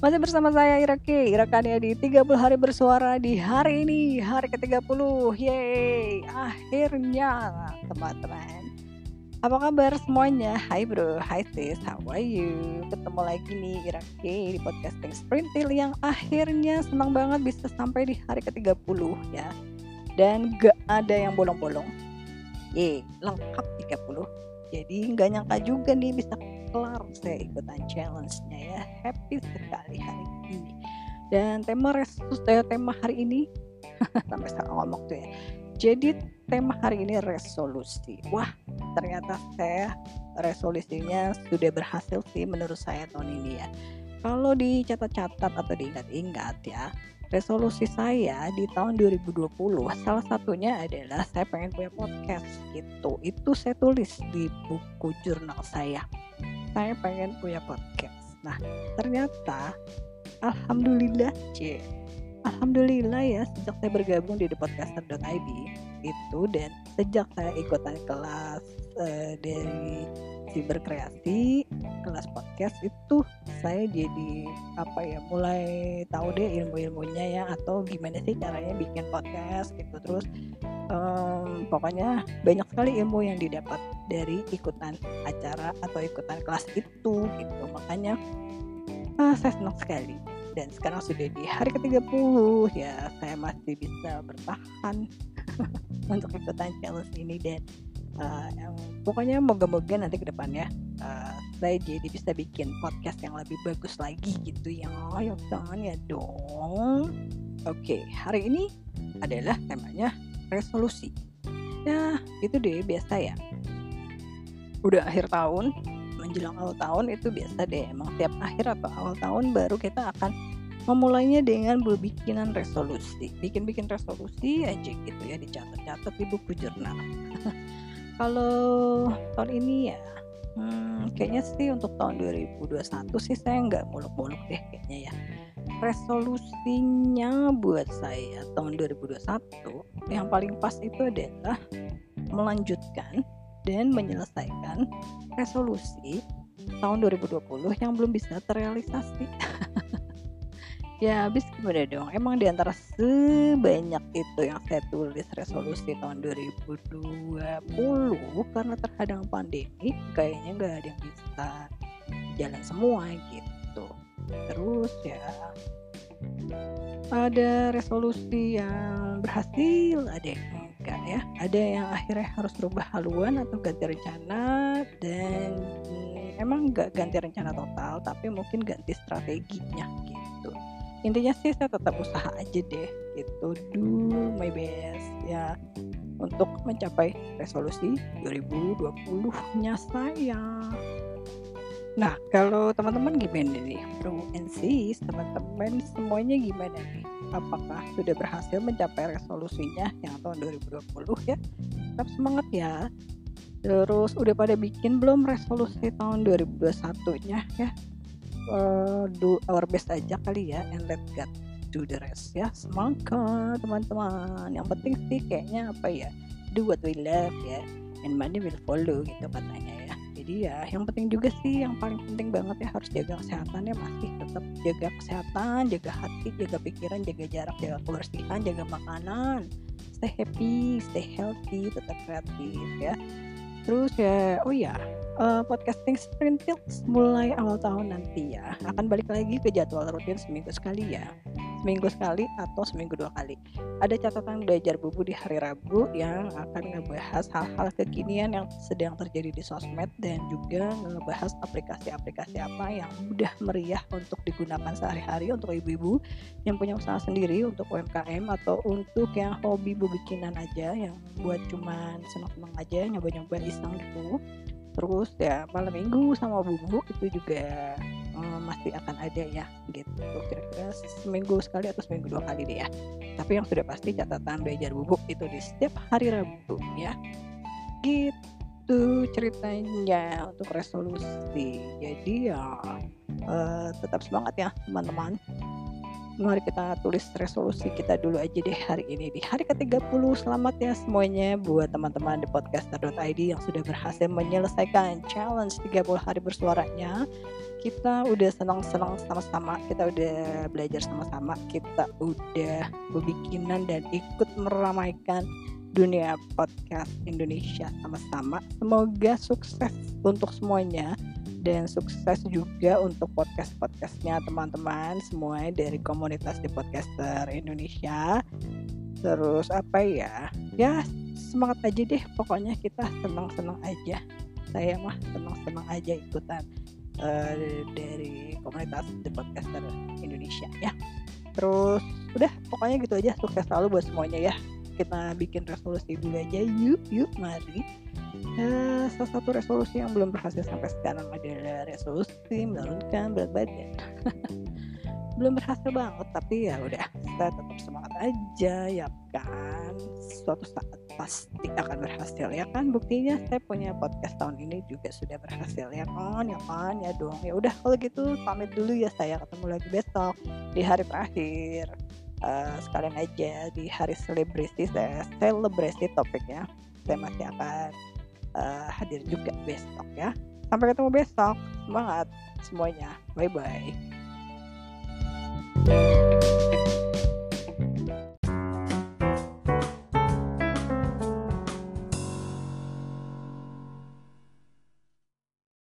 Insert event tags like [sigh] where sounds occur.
Masih bersama saya Irake, Irakania di 30 hari bersuara di hari ini, hari ke-30. Yeay, akhirnya teman-teman. Apa kabar semuanya? Hai bro, hai sis, how are you? Ketemu lagi nih Irake di podcasting Sprintil yang akhirnya senang banget bisa sampai di hari ke-30 ya. Dan gak ada yang bolong-bolong. Yeay, lengkap 30. Jadi nggak nyangka juga nih bisa kelar saya ikutan challenge-nya ya. Happy sekali hari ini. Dan tema resus eh, tema hari ini [laughs] sampai sekarang ngomong tuh ya. Jadi tema hari ini resolusi. Wah ternyata saya resolusinya sudah berhasil sih menurut saya tahun ini ya. Kalau dicatat-catat atau diingat-ingat ya resolusi saya di tahun 2020 salah satunya adalah saya pengen punya podcast gitu. Itu saya tulis di buku jurnal saya saya pengen punya podcast. Nah, ternyata alhamdulillah, C. Alhamdulillah ya sejak saya bergabung di thepodcaster.id itu dan sejak saya ikutan kelas uh, dari berkreasi kelas podcast itu saya jadi apa ya mulai tahu deh ilmu-ilmunya ya atau gimana sih caranya bikin podcast gitu. Terus um, pokoknya banyak sekali ilmu yang didapat dari ikutan acara atau ikutan kelas itu gitu. Makanya uh, saya senang sekali. Dan sekarang sudah di hari ke-30 ya saya masih bisa bertahan [laughs] untuk ikutan challenge ini dan uh, yang pokoknya moga-moga nanti ke depannya uh, saya jadi bisa bikin podcast yang lebih bagus lagi gitu ya. Ayo jangan ya dong. Oke okay, hari ini adalah temanya resolusi. Ya itu deh biasa ya. Udah akhir tahun menjelang awal tahun itu biasa deh. Emang tiap akhir atau awal tahun baru kita akan memulainya dengan berbikinan resolusi. Bikin-bikin resolusi aja gitu ya dicatat-catat di buku jurnal [laughs] kalau tahun ini ya hmm, kayaknya sih untuk tahun 2021 sih saya nggak muluk-muluk deh kayaknya ya resolusinya buat saya tahun 2021 yang paling pas itu adalah melanjutkan dan menyelesaikan resolusi tahun 2020 yang belum bisa terrealisasi. [laughs] ya habis gimana dong? Emang di antara sebanyak itu yang saya tulis resolusi tahun 2020 karena terhadang pandemi kayaknya nggak ada yang bisa jalan semua gitu. Terus ya ada resolusi yang berhasil ada yang enggak ya? Ada yang akhirnya harus berubah haluan atau ganti rencana dan emang enggak ganti rencana total tapi mungkin ganti strateginya intinya sih saya tetap usaha aja deh gitu do my best ya untuk mencapai resolusi 2020 nya saya Nah, kalau teman-teman gimana nih, bro and sis, teman-teman semuanya gimana nih? Apakah sudah berhasil mencapai resolusinya yang tahun 2020 ya? Tetap semangat ya. Terus udah pada bikin belum resolusi tahun 2021-nya ya? Uh, do our best aja kali ya and let God do the rest ya. Semangat teman-teman. Yang penting sih kayaknya apa ya? Do what we love ya and money will follow gitu katanya ya jadi ya yang penting juga sih yang paling penting banget ya harus jaga kesehatan ya masih tetap jaga kesehatan jaga hati jaga pikiran jaga jarak jaga kebersihan jaga makanan stay happy stay healthy tetap kreatif ya terus ya oh ya uh, podcasting Sprintilt mulai awal tahun nanti ya akan balik lagi ke jadwal rutin seminggu sekali ya seminggu sekali atau seminggu dua kali. Ada catatan belajar bubu di hari Rabu yang akan ngebahas hal-hal kekinian yang sedang terjadi di sosmed dan juga ngebahas aplikasi-aplikasi apa yang mudah meriah untuk digunakan sehari-hari untuk ibu-ibu yang punya usaha sendiri untuk UMKM atau untuk yang hobi bikinan aja yang buat cuman senang-senang aja nyoba-nyoba iseng gitu. Terus ya malam minggu sama bubu itu juga um, masih akan ada ya gitu. Kira-kira seminggu sekali atau seminggu dua kali deh ya. Tapi yang sudah pasti catatan belajar bubuk itu di setiap hari Rabu ya. Gitu ceritanya untuk resolusi. Jadi ya uh, tetap semangat ya teman-teman mari kita tulis resolusi kita dulu aja deh hari ini di hari ke-30 selamat ya semuanya buat teman-teman di podcaster.id yang sudah berhasil menyelesaikan challenge 30 hari bersuaranya. Kita udah senang-senang sama-sama kita udah belajar sama-sama kita udah berbikinan dan ikut meramaikan dunia podcast Indonesia sama-sama. Semoga sukses untuk semuanya dan sukses juga untuk podcast-podcastnya teman-teman semua dari komunitas di podcaster Indonesia. Terus apa ya? Ya semangat aja deh pokoknya kita senang-senang aja. Saya mah senang-senang aja ikutan uh, dari komunitas di podcaster Indonesia ya. Terus udah pokoknya gitu aja. Sukses selalu buat semuanya ya kita bikin resolusi dulu aja. Yuk yuk mari. Uh, salah satu resolusi yang belum berhasil sampai sekarang adalah resolusi menurunkan berat badan. [laughs] Belum berhasil banget tapi ya udah saya tetap semangat aja ya kan? Suatu saat pasti akan berhasil ya kan? Buktinya saya punya podcast tahun ini juga sudah berhasil ya kan? Ya kan? Ya dong ya udah kalau gitu pamit dulu ya saya. Ketemu lagi besok di hari terakhir uh, sekalian aja di hari selebrasi saya selebrasi topiknya saya masih akan uh, hadir juga besok ya. Sampai ketemu besok. Semangat semuanya. Bye bye.